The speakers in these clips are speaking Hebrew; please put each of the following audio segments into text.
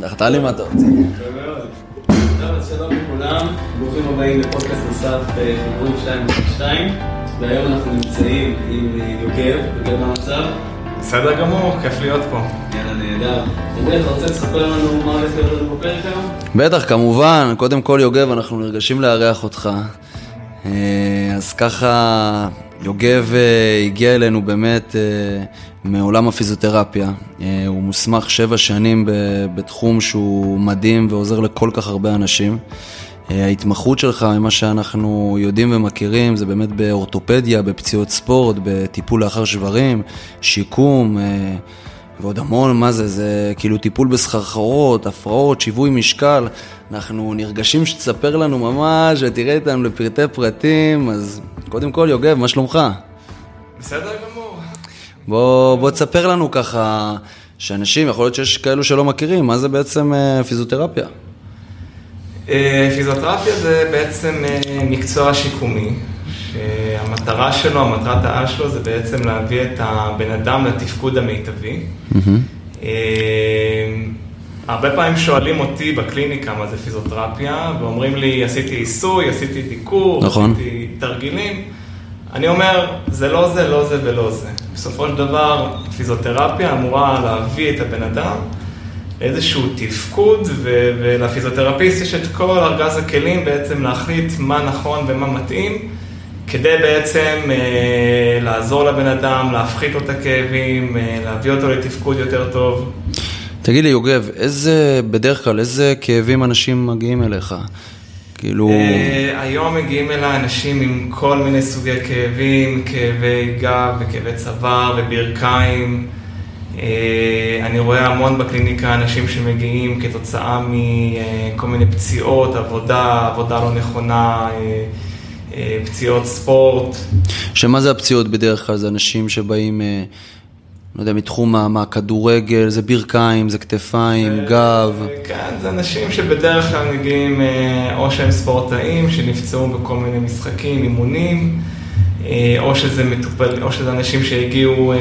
דחתה לי מה אתה רוצה. שלום לכולם, ברוכים הבאים לפודקאסט נוסף חיבורים 222 והיום אנחנו נמצאים עם יוגב, יוגב מה המצב? בסדר גמור, כיף להיות פה. יאללה נהדר. יוגב, אתה רוצה לספר לנו מה הולך להיות לנו בפרק היום? בטח, כמובן. קודם כל, יוגב, אנחנו נרגשים לארח אותך. אה, אז ככה, יוגב אה, הגיע אלינו באמת אה, מעולם הפיזיותרפיה. הוא מוסמך שבע שנים בתחום שהוא מדהים ועוזר לכל כך הרבה אנשים. ההתמחות שלך, ממה שאנחנו יודעים ומכירים, זה באמת באורתופדיה, בפציעות ספורט, בטיפול לאחר שברים, שיקום. ועוד המון, מה זה, זה כאילו טיפול בסחרחרות, הפרעות, שיווי משקל. אנחנו נרגשים שתספר לנו ממש ותראה איתנו לפרטי פרטים, אז קודם כל, יוגב, מה שלומך? בסדר גמור. בוא, בוא תספר לנו ככה, שאנשים, יכול להיות שיש כאלו שלא מכירים, מה זה בעצם אה, פיזיותרפיה? אה, פיזיותרפיה זה בעצם אה, מקצוע שיקומי, שהמטרה שלו, המטרת העל שלו זה בעצם להביא את הבן אדם לתפקוד המיטבי. Mm-hmm. הרבה פעמים שואלים אותי בקליניקה מה זה פיזיותרפיה, ואומרים לי, עשיתי עיסוי, עשיתי דיקור, נכון. עשיתי תרגילים. אני אומר, זה לא זה, לא זה ולא זה. בסופו של דבר, פיזיותרפיה אמורה להביא את הבן אדם לאיזשהו תפקוד, ו- ולפיזיותרפיסט יש את כל ארגז הכלים בעצם להחליט מה נכון ומה מתאים. כדי בעצם אה, לעזור לבן אדם, להפחית לו את הכאבים, אה, להביא אותו לתפקוד יותר טוב. תגיד לי, יוגב, איזה, בדרך כלל, איזה כאבים אנשים מגיעים אליך? כאילו... אה, היום מגיעים אליי אנשים עם כל מיני סוגי כאבים, כאבי גב וכאבי צוואר וברכיים. אה, אני רואה המון בקליניקה אנשים שמגיעים כתוצאה מכל מיני פציעות, עבודה, עבודה לא נכונה. אה, אה, פציעות ספורט. שמה זה הפציעות בדרך כלל? זה אנשים שבאים, אה, לא יודע, מתחום הכדורגל, זה ברכיים, זה כתפיים, זה, גב. כן, זה אנשים שבדרך כלל מגיעים, אה, או שהם ספורטאים, שנפצעו בכל מיני משחקים, אימונים, או שזה, מטופל, או שזה אנשים שהגיעו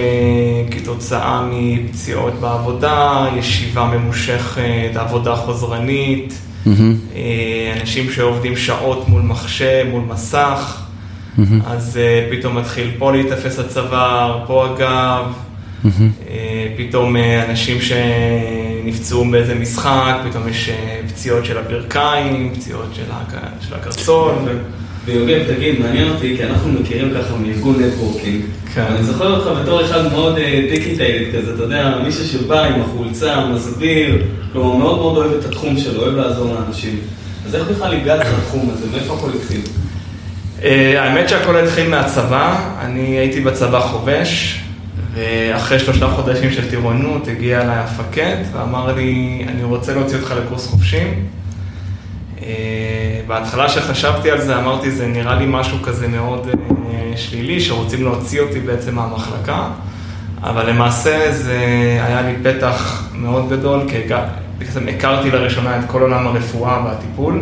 כתוצאה מפציעות בעבודה, ישיבה ממושכת, עבודה חוזרנית. Mm-hmm. אנשים שעובדים שעות מול מחשב, מול מסך, mm-hmm. אז אה, פתאום מתחיל פה להיתפס הצוואר, פה הגב. פתאום אנשים שנפצעו באיזה משחק, פתאום יש פציעות של הברכיים, פציעות של הקרצון. ויוגב, תגיד, מעניין אותי, כי אנחנו מכירים ככה מארגון נטוורקינג. כן. אני זוכר אותך בתור אחד מאוד דיגיטיילד כזה, אתה יודע, מישהו שבא עם החולצה, מסביר, כלומר, מאוד מאוד אוהב את התחום שלו, אוהב לעזור לאנשים. אז איך בכלל הגעת לתחום הזה? מאיפה הכל התחיל? אה, האמת שהכל התחיל מהצבא, אני הייתי בצבא חובש, ואחרי שלושה חודשים של טירונות הגיע אליי המפקד ואמר לי, אני רוצה להוציא אותך לקורס חובשים. אה, בהתחלה שחשבתי על זה, אמרתי, זה נראה לי משהו כזה מאוד אה, שלילי, שרוצים להוציא אותי בעצם מהמחלקה, אבל למעשה זה היה לי פתח מאוד גדול, כי בעצם הכרתי לראשונה את כל עולם הרפואה והטיפול.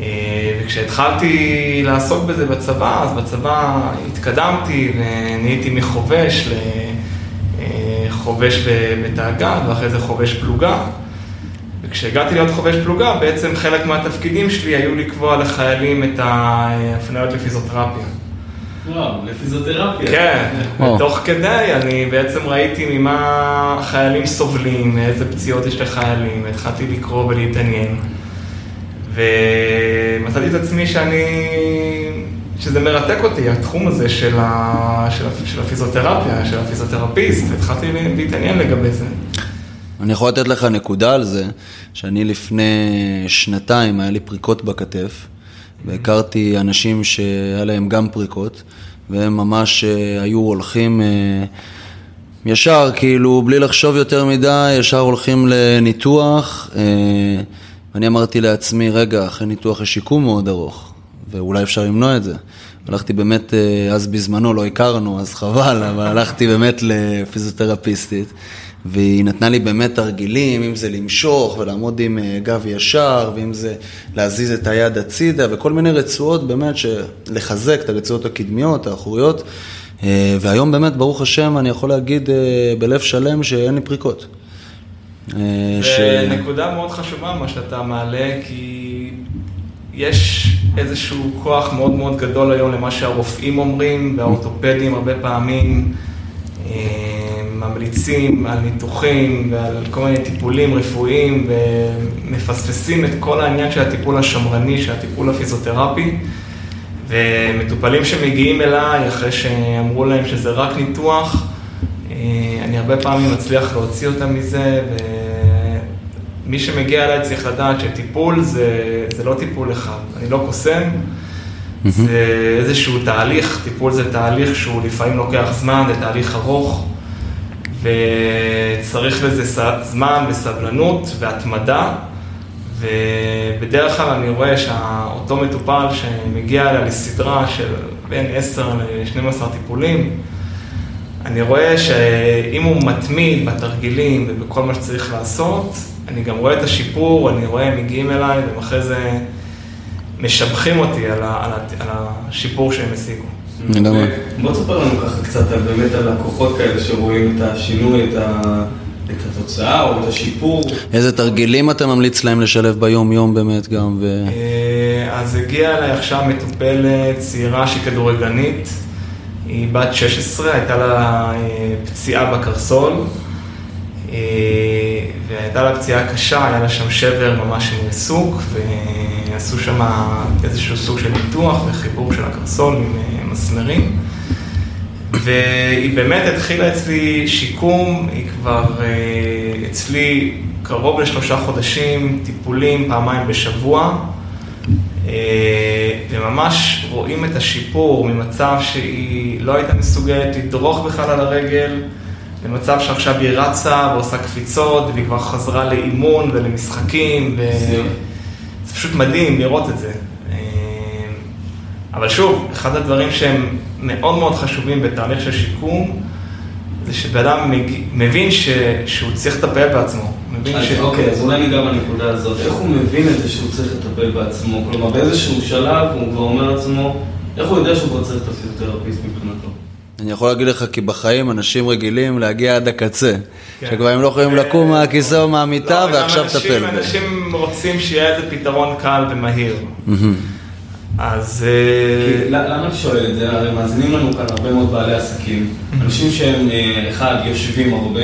אה, וכשהתחלתי לעסוק בזה בצבא, אז בצבא התקדמתי ונהייתי מחובש לחובש בתאג"ד ואחרי זה חובש פלוגה. וכשהגעתי להיות חובש פלוגה, בעצם חלק מהתפקידים שלי היו לקבוע לחיילים את ההפניות לפיזיותרפיה. וואו, לפיזיותרפיה. כן, ותוך כדי אני בעצם ראיתי ממה חיילים סובלים, מאיזה פציעות יש לחיילים, התחלתי לקרוא ולהתעניין. ומצאתי את עצמי שאני, שזה מרתק אותי, התחום הזה של, ה... של. של הפיזיותרפיה, של הפיזיותרפיסט, והתחלתי להתעניין לגבי זה. אני יכול לתת לך נקודה על זה, שאני לפני שנתיים, היה לי פריקות בכתף, והכרתי אנשים שהיה להם גם פריקות, והם ממש אה, היו הולכים אה, ישר, כאילו, בלי לחשוב יותר מדי, ישר הולכים לניתוח. אה, ואני אמרתי לעצמי, רגע, אחרי ניתוח יש שיקום מאוד ארוך, ואולי אפשר למנוע את זה. הלכתי באמת, אז בזמנו לא הכרנו, אז חבל, אבל הלכתי באמת לפיזיותרפיסטית. והיא נתנה לי באמת תרגילים, אם זה למשוך ולעמוד עם אה, גב ישר, ואם זה להזיז את היד הצידה, וכל מיני רצועות באמת, לחזק את הרצועות הקדמיות, האחוריות. אה, והיום באמת, ברוך השם, אני יכול להגיד אה, בלב שלם שאין לי פריקות. אה, זה נקודה מאוד חשובה מה שאתה מעלה, כי יש איזשהו כוח מאוד מאוד גדול היום למה שהרופאים אומרים, והאורתופדים הרבה פעמים אה, ממליצים על ניתוחים ועל כל מיני טיפולים רפואיים, ומפספסים את כל העניין של הטיפול השמרני, של הטיפול הפיזיותרפי. ומטופלים שמגיעים אליי אחרי שאמרו להם שזה רק ניתוח, אה, אני הרבה פעמים מצליח להוציא אותם מזה, ומי שמגיע אליי צריך לדעת שטיפול זה, זה לא טיפול אחד, אני לא קוסם, זה איזשהו תהליך, טיפול זה תהליך שהוא לפעמים לוקח זמן, זה תהליך ארוך, וצריך לזה זמן וסבלנות והתמדה. ובדרך כלל אני רואה שאותו מטופל שמגיע אליה לסדרה של בין 10 ל-12 טיפולים, אני רואה שאם הוא מתמיד בתרגילים ובכל מה שצריך לעשות, אני גם רואה את השיפור, אני רואה הם מגיעים אליי והם אחרי זה משבחים אותי על, ה, על, ה, על השיפור שהם השיגו. בוא תספר לנו ככה קצת באמת על לקוחות כאלה שרואים את השינוי, את ה... את התוצאה או את השיפור. איזה תרגילים אתה ממליץ להם לשלב ביום-יום באמת גם? ו... אה, אז הגיעה אליי עכשיו מטופלת צעירה שהיא כדורגלנית, היא בת 16, הייתה לה אה, פציעה בקרסול, אה, והייתה לה פציעה קשה, היה לה שם שבר ממש עם ריסוק, ועשו שם איזשהו סוג של ניתוח וחיבור של הקרסול עם מסמרים. והיא באמת התחילה אצלי שיקום, היא כבר אה, אצלי קרוב לשלושה חודשים, טיפולים פעמיים בשבוע, אה, וממש רואים את השיפור ממצב שהיא לא הייתה מסוגלת לדרוך בכלל על הרגל, למצב שעכשיו היא רצה ועושה קפיצות, והיא כבר חזרה לאימון ולמשחקים, וזה פשוט מדהים לראות את זה. אבל שוב, אחד הדברים שהם מאוד מאוד חשובים בתהליך של שיקום, זה שבן אדם מבין ש... שהוא צריך לטפל בעצמו. מבין ש... אוקיי, אז אולי ניגע בנקודה הזאת. איך הוא מבין את זה שהוא צריך לטפל בעצמו? כלומר, באיזשהו שלב הוא כבר אומר לעצמו, איך הוא יודע שהוא כבר צריך את הפיזיותרפיסט מבחינתו? אני יכול להגיד לך כי בחיים אנשים רגילים להגיע עד הקצה. כן. שכבר הם לא יכולים לקום מהכיסא או מהמיטה לא, ועכשיו טפל בהם. אנשים רוצים שיהיה איזה פתרון קל ומהיר. אז... אה, למה אני שואל את זה? הרי מאזינים לנו כאן הרבה מאוד בעלי עסקים. אנשים שהם, אה, אחד, יושבים הרבה,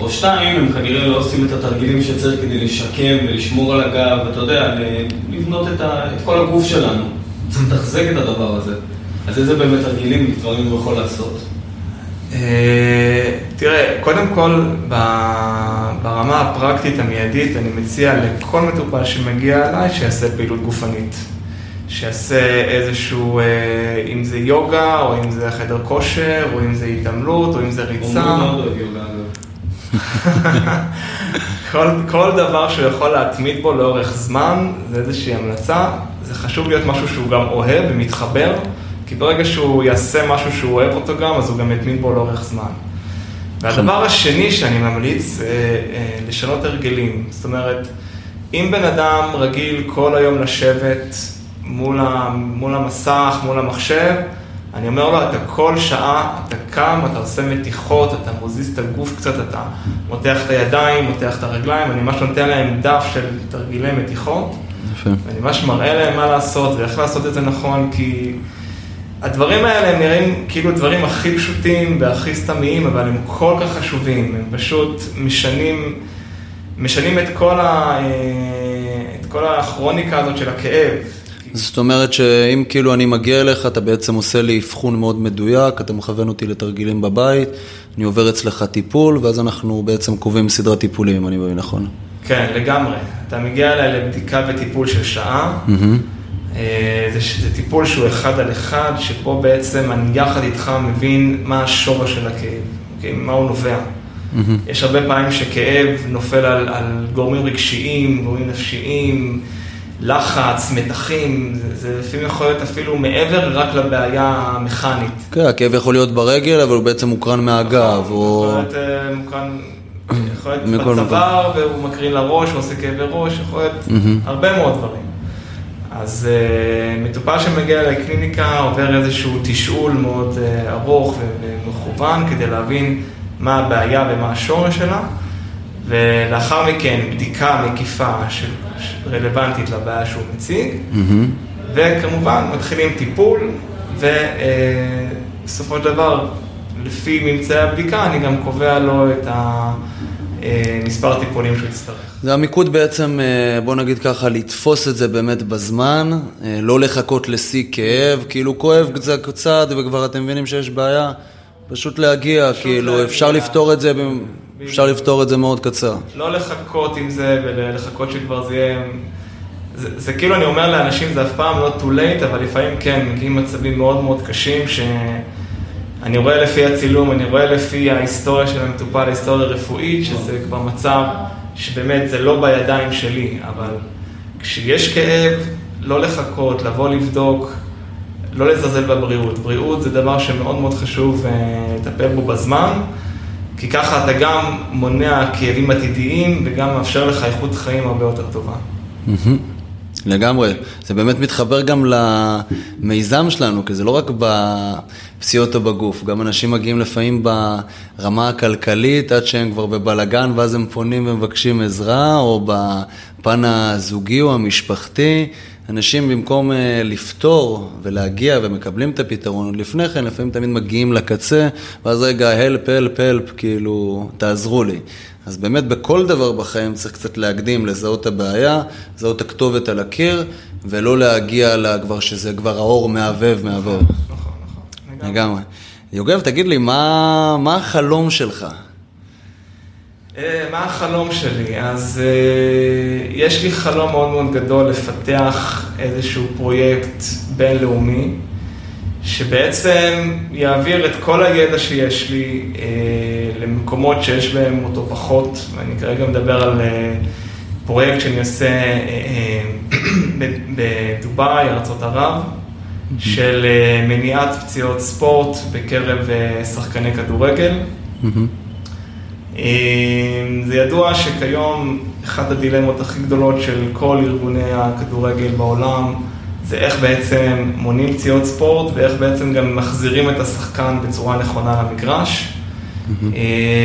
או שתיים, הם כנראה לא עושים את התרגילים שצריך כדי לשקם ולשמור על הגב, ואתה יודע, לבנות את, כל הגוף שלנו. צריך לתחזק את הדבר הזה. אז איזה באמת תרגילים, דברים הוא יכול לעשות? אה, תראה, קודם כל, ברמה הפרקטית המיידית, אני מציע לכל מטופל שמגיע אליי שיעשה פעילות גופנית. שיעשה איזשהו, אה, אם זה יוגה, או אם זה חדר כושר, או אם זה התעמלות, או אם זה ריצה. הוא מאוד אוהב יוגה, כל, כל דבר שהוא יכול להתמיד בו לאורך זמן, זה איזושהי המלצה. זה חשוב להיות משהו שהוא גם אוהב ומתחבר, כי ברגע שהוא יעשה משהו שהוא אוהב אותו גם, אז הוא גם יתמיד בו לאורך זמן. והדבר השני שאני ממליץ זה אה, לשנות הרגלים. זאת אומרת, אם בן אדם רגיל כל היום לשבת מול, ה, מול המסך, מול המחשב, אני אומר לו, אתה כל שעה, אתה קם, אתה עושה מתיחות, אתה מוזיז את הגוף קצת, אתה מותח את הידיים, מותח את הרגליים, אני ממש נותן להם דף של תרגילי מתיחות. יפה. ואני ממש מראה להם מה לעשות ואיך לעשות את זה נכון, כי הדברים האלה הם נראים כאילו דברים הכי פשוטים והכי סתמיים, אבל הם כל כך חשובים, הם פשוט משנים, משנים את כל, ה, אה, את כל הכרוניקה הזאת של הכאב. זאת אומרת שאם כאילו אני מגיע אליך, אתה בעצם עושה לי אבחון מאוד מדויק, אתה מכוון אותי לתרגילים בבית, אני עובר אצלך טיפול, ואז אנחנו בעצם קובעים סדרת טיפולים, אם אני מבין נכון. כן, לגמרי. אתה מגיע אליי לבדיקה וטיפול של שעה. אה, זה, זה טיפול שהוא אחד על אחד, שפה בעצם אני יחד איתך מבין מה השורש של הכאב, אוקיי? מה הוא נובע. Mm-hmm. יש הרבה פעמים שכאב נופל על, על גורמים רגשיים, גורמים נפשיים, לחץ, מתחים, זה, זה לפעמים יכול להיות אפילו מעבר רק לבעיה המכנית. כן, הכאב יכול להיות ברגל, אבל הוא בעצם מוקרן מהגב, נכון, או... יכול להיות אה, מוקרן, יכול להיות בצוואר, והוא מקרין לראש, הוא עושה כאבי ראש, יכול להיות הרבה מאוד דברים. אז uh, מטופל שמגיע לקליניקה עובר איזשהו תשאול מאוד uh, ארוך ומכוון כדי להבין מה הבעיה ומה השורש שלה. ולאחר מכן בדיקה מקיפה שרלוונטית לבעיה שהוא מציג, וכמובן מתחילים טיפול, ובסופו של דבר, לפי ממצאי הבדיקה, אני גם קובע לו את המספר הטיפולים שהוא יצטרך. זה המיקוד בעצם, אה, בוא נגיד ככה, לתפוס את זה באמת בזמן, אה, לא לחכות לשיא כאב, כאילו כואב קצת קצת וכבר אתם מבינים שיש בעיה, פשוט להגיע, פשוט כאילו להגיע. אפשר לפתור את זה, אפשר לפתור את זה מאוד קצר. לא לחכות עם זה ולחכות שכבר זה יהיה... זה, זה כאילו אני אומר לאנשים, זה אף פעם לא too late, אבל לפעמים כן, מגיעים מצבים מאוד מאוד קשים, שאני רואה לפי הצילום, אני רואה לפי ההיסטוריה של המטופל, ההיסטוריה הרפואית, שזה כבר מצב שבאמת זה לא בידיים שלי, אבל כשיש כאב, לא לחכות, לבוא לבדוק, לא לזלזל בבריאות. בריאות זה דבר שמאוד מאוד חשוב אה, לטפל בו בזמן, כי ככה אתה גם מונע כאבים עתידיים וגם מאפשר לך איכות חיים הרבה יותר טובה. לגמרי. זה באמת מתחבר גם למיזם שלנו, כי זה לא רק בפציעות או בגוף, גם אנשים מגיעים לפעמים ברמה הכלכלית עד שהם כבר בבלגן ואז הם פונים ומבקשים עזרה, או בפן הזוגי או המשפחתי. אנשים במקום uh, לפתור ולהגיע ומקבלים את הפתרון עוד לפני כן, לפעמים תמיד מגיעים לקצה, ואז רגע, הלפ, הלפ, הלפ, כאילו, תעזרו לי. אז באמת בכל דבר בחיים צריך קצת להקדים, לזהות את הבעיה, לזהות את הכתובת על הקיר, ולא להגיע לה כבר שזה כבר האור מהבהב, מהבהב. נכון, נכון, נכון. לגמרי. יוגב, תגיד לי, מה, מה החלום שלך? אה, מה החלום שלי? אז אה, יש לי חלום מאוד מאוד גדול לפתח איזשהו פרויקט בינלאומי, שבעצם יעביר את כל הידע שיש לי אה, למקומות שיש בהם אותו פחות, ואני כרגע מדבר על פרויקט שאני עושה בדובאי, ארצות ערב, של מניעת פציעות ספורט בקרב שחקני כדורגל. אמ, זה ידוע שכיום אחת הדילמות הכי גדולות של כל ארגוני הכדורגל בעולם זה איך בעצם מונעים פציעות ספורט ואיך בעצם גם מחזירים את השחקן בצורה נכונה למגרש.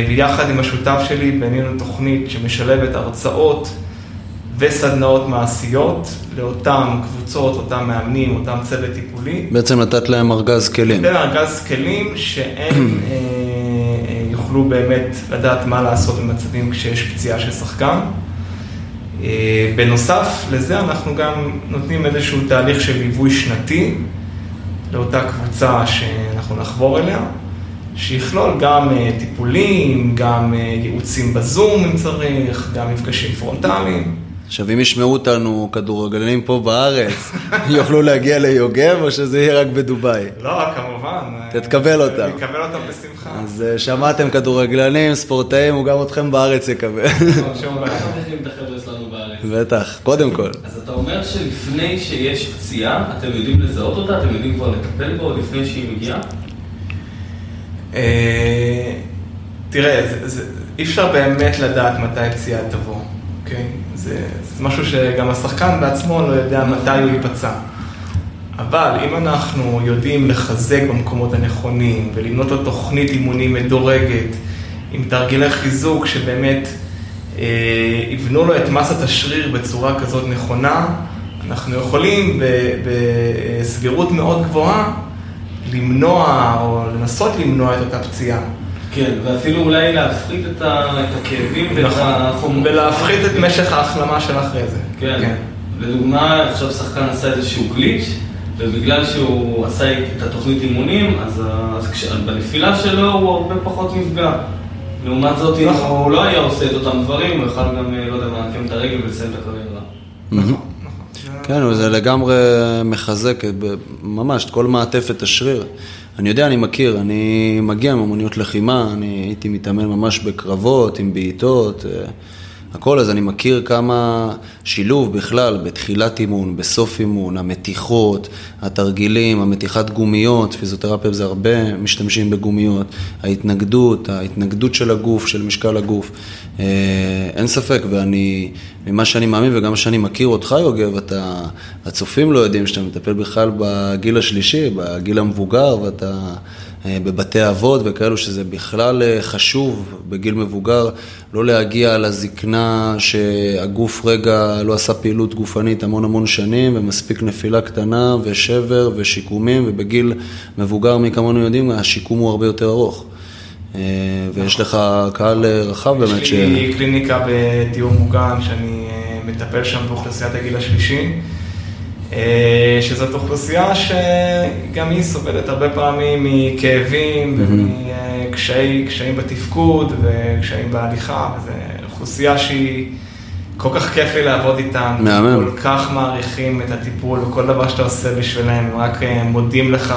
ויחד עם השותף שלי בנינו תוכנית שמשלבת הרצאות וסדנאות מעשיות לאותם קבוצות, אותם מאמנים, אותם צוות טיפולי. בעצם לתת להם ארגז כלים. לתת להם ארגז כלים שהם... יוכלו באמת לדעת מה לעשות במצבים כשיש פציעה של שחקן. אה, בנוסף לזה אנחנו גם נותנים איזשהו תהליך של ליווי שנתי לאותה קבוצה שאנחנו נחבור אליה, שיכלול גם אה, טיפולים, גם אה, ייעוצים בזום אם צריך, גם מפגשים פרונטליים. עכשיו, אם ישמעו אותנו כדורגלנים פה בארץ, יוכלו להגיע ליוגב, או שזה יהיה רק בדובאי? לא, כמובן. תתקבל אותם. נקבל אותם בשמחה. אז אה, שמעתם כדורגלנים, ספורטאים, הוא גם אתכם בארץ יקבל. בטח, קודם כל. אז אתה אומר שלפני שיש פציעה, אתם יודעים לזהות אותה? אתם יודעים כבר לטפל בו לפני שהיא מגיעה? אה, תראה, אי אפשר באמת לדעת מתי פציעה תבוא, אוקיי? זה, זה משהו שגם השחקן בעצמו לא יודע מתי הוא ייפצע. אבל אם אנחנו יודעים לחזק במקומות הנכונים ולבנות לו תוכנית אימונים מדורגת עם תרגילי חיזוק שבאמת אה, יבנו לו את מסת השריר בצורה כזאת נכונה, אנחנו יכולים בסבירות מאוד גבוהה למנוע או לנסות למנוע את אותה פציעה. כן, ואפילו אולי להפחית את, ה... את הכאבים ואת נכון, החומרים. ולהפחית את משך ההחלמה של אחרי זה. כן. כן. לדוגמה, עכשיו שחקן עשה איזשהו גליץ', ובגלל שהוא עשה את התוכנית אימונים, אז, אז כש... בנפילה שלו הוא הרבה פחות נפגע. לעומת זאת, אם נכון. הוא לא היה עושה את אותם דברים, הוא יכול גם, לא יודע, מעקם את הרגל ולסיים את הקריירה. נכון. כן, זה לגמרי מחזק ממש את כל מעטפת השריר. אני יודע, אני מכיר, אני מגיע ממוניות לחימה, אני הייתי מתאמן ממש בקרבות, עם בעיטות. הכל, אז אני מכיר כמה שילוב בכלל, בתחילת אימון, בסוף אימון, המתיחות, התרגילים, המתיחת גומיות, פיזיותרפיה זה הרבה משתמשים בגומיות, ההתנגדות, ההתנגדות של הגוף, של משקל הגוף. אה, אין ספק, ואני, ממה שאני מאמין וגם מה שאני מכיר אותך, יוגב, אתה, הצופים לא יודעים שאתה מטפל בכלל בגיל השלישי, בגיל המבוגר, ואתה בבתי אבות וכאלו, שזה בכלל אה, חשוב בגיל מבוגר, לא להגיע לזקנה שהגוף רגע לא עשה פעילות גופנית המון המון שנים, ומספיק נפילה קטנה ושבר ושיקומים, ובגיל מבוגר, מי כמונו יודעים, השיקום הוא הרבה יותר ארוך. אה, ויש לך קהל רחב באמת. יש לי ש... קליניקה בדיור מוגן, שאני מטפל שם באוכלוסיית הגיל השלישי. אה, שזאת אוכלוסייה שגם היא סובלת הרבה פעמים מכאבים ומקשיים בתפקוד וקשיים בהליכה, וזו אוכלוסייה שהיא, כל כך כיף לי לעבוד איתם. מהמם. כל כך מעריכים את הטיפול וכל דבר שאתה עושה בשבילם, רק אה, מודים לך.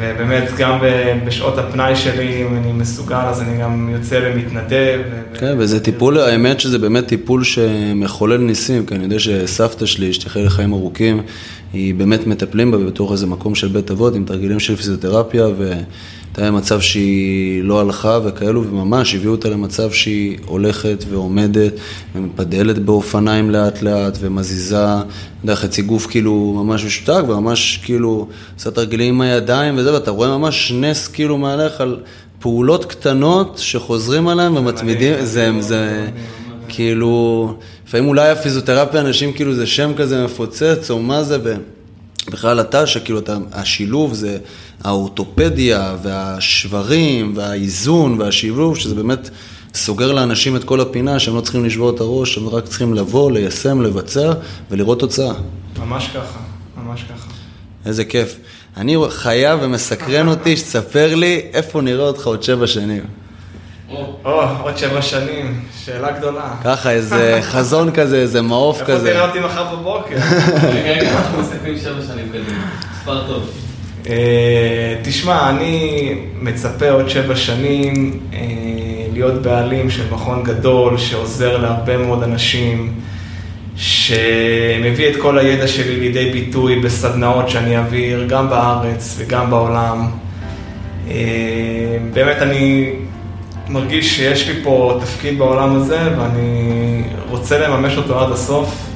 ובאמת, גם בשעות הפנאי שלי, אם אני מסוגל, אז אני גם יוצא ומתנדב. כן, וזה טיפול, האמת שזה באמת טיפול שמחולל ניסים, כי אני יודע שסבתא שלי, שתחיה לחיים ארוכים, היא באמת מטפלים בה בתוך איזה מקום של בית אבות, עם תרגילים של פיזיותרפיה, ו... הייתה מצב שהיא לא הלכה וכאלו, וממש הביאו אותה למצב שהיא הולכת ועומדת ומפדלת באופניים לאט לאט ומזיזה, אתה חצי גוף כאילו ממש משותק וממש כאילו עושה תרגילים עם הידיים וזה, ואתה רואה ממש נס כאילו מעליך על פעולות קטנות שחוזרים עליהן ומתמידים, זה, זה כאילו, לפעמים אולי הפיזיותרפיה, אנשים כאילו זה שם כזה מפוצץ או מה זה, ובכלל אתה, שכאילו אתה, השילוב זה... האורתופדיה והשברים והאיזון והשיבוב, שזה באמת סוגר לאנשים את כל הפינה, שהם לא צריכים לשבור את הראש, הם רק צריכים לבוא, ליישם, לבצע ולראות תוצאה. ממש ככה, ממש ככה. איזה כיף. אני חייב ומסקרן אותי, שתספר לי איפה נראה אותך עוד שבע שנים. או, עוד שבע שנים, שאלה גדולה. ככה, איזה חזון כזה, איזה מעוף כזה. איפה תראה אותי מחר בבוקר? רגע, רגע, אנחנו מסתכלים שבע שנים קדימה. מספר טוב. אה, תשמע, אני מצפה עוד שבע שנים אה, להיות בעלים של מכון גדול שעוזר להרבה מאוד אנשים, שמביא את כל הידע שלי לידי ביטוי בסדנאות שאני אעביר גם בארץ וגם בעולם. אה, באמת אני מרגיש שיש לי פה תפקיד בעולם הזה ואני רוצה לממש אותו עד הסוף.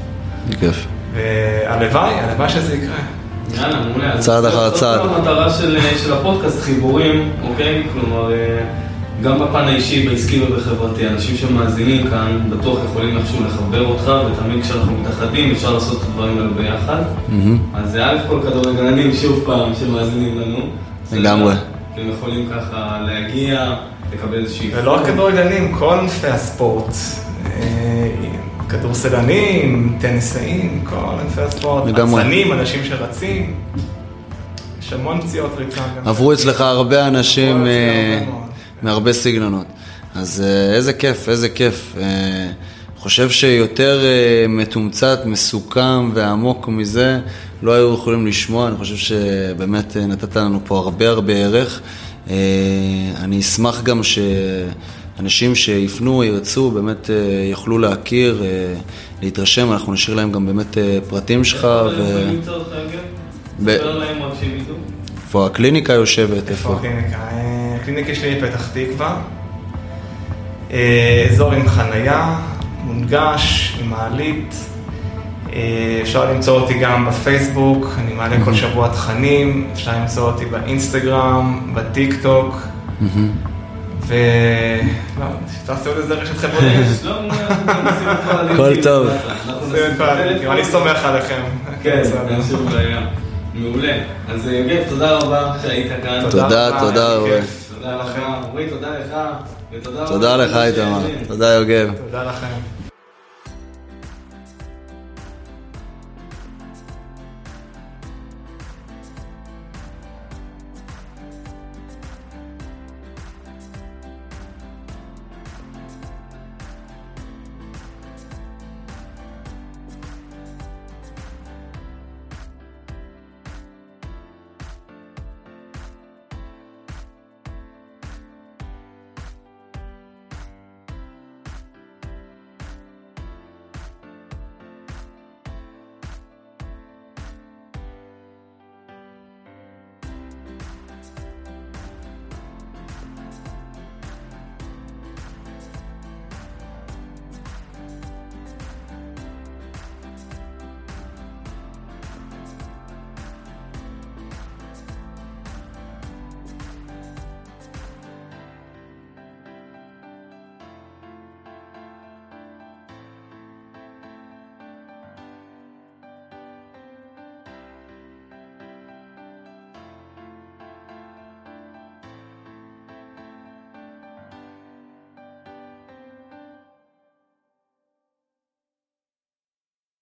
בכיף. והלוואי, הלוואי שזה יקרה. יאללה, מעולה. צעד אחר צעד. זאת המטרה של, של הפודקאסט, חיבורים, אוקיי? כלומר, אה, גם בפן האישי, בעסקי ובחברתי, אנשים שמאזינים כאן, בטוח יכולים איכשהו לחבר אותך, ותמיד כשאנחנו מתאחדים אפשר לעשות את הדברים האלה ביחד. אז זה א' כל כדורגלנים, שוב פעם, שמאזינים לנו. לגמרי. אתם יכולים ככה להגיע, לקבל איזושהי... ולא רק כדורגלנים, כל ענפי הספורט. אה, כדורסלנים, טניסאים, כל ענפי הספורט, רצנים, אנשים שרצים, יש המון פציעות ריצה. עברו אצלך הרבה אנשים אה, מהרבה סגנונות. אז אה, איזה כיף, איזה כיף. חושב שיותר מתומצת, מסוכם ועמוק מזה לא היו יכולים לשמוע, אני חושב שבאמת נתת לנו פה הרבה הרבה ערך. אני אשמח גם ש... אנשים שיפנו, ירצו, באמת אה, יוכלו להכיר, אה, להתרשם, אנחנו נשאיר להם גם באמת אה, פרטים שלך. איפה הם יכולים למצוא אותך, ספר להם שהם ידעו. איפה הקליניקה יושבת? איפה הקליניקה? הקליניקה שלי בפתח תקווה. אזור עם חנייה, מונגש, עם מעלית. אפשר למצוא אותי גם בפייסבוק, אני מעלה כל שבוע תכנים, אפשר למצוא אותי באינסטגרם, בטיק טוק. ו... לא, תעשו לזה רשת חברתית. הכל טוב. אני סומך עליכם. כן, בעיה. מעולה. אז יוגב, תודה רבה שהיית כאן. תודה, תודה רבה. תודה לך. רועי, תודה לך. תודה לך, איתמר. תודה, יוגב. תודה לכם.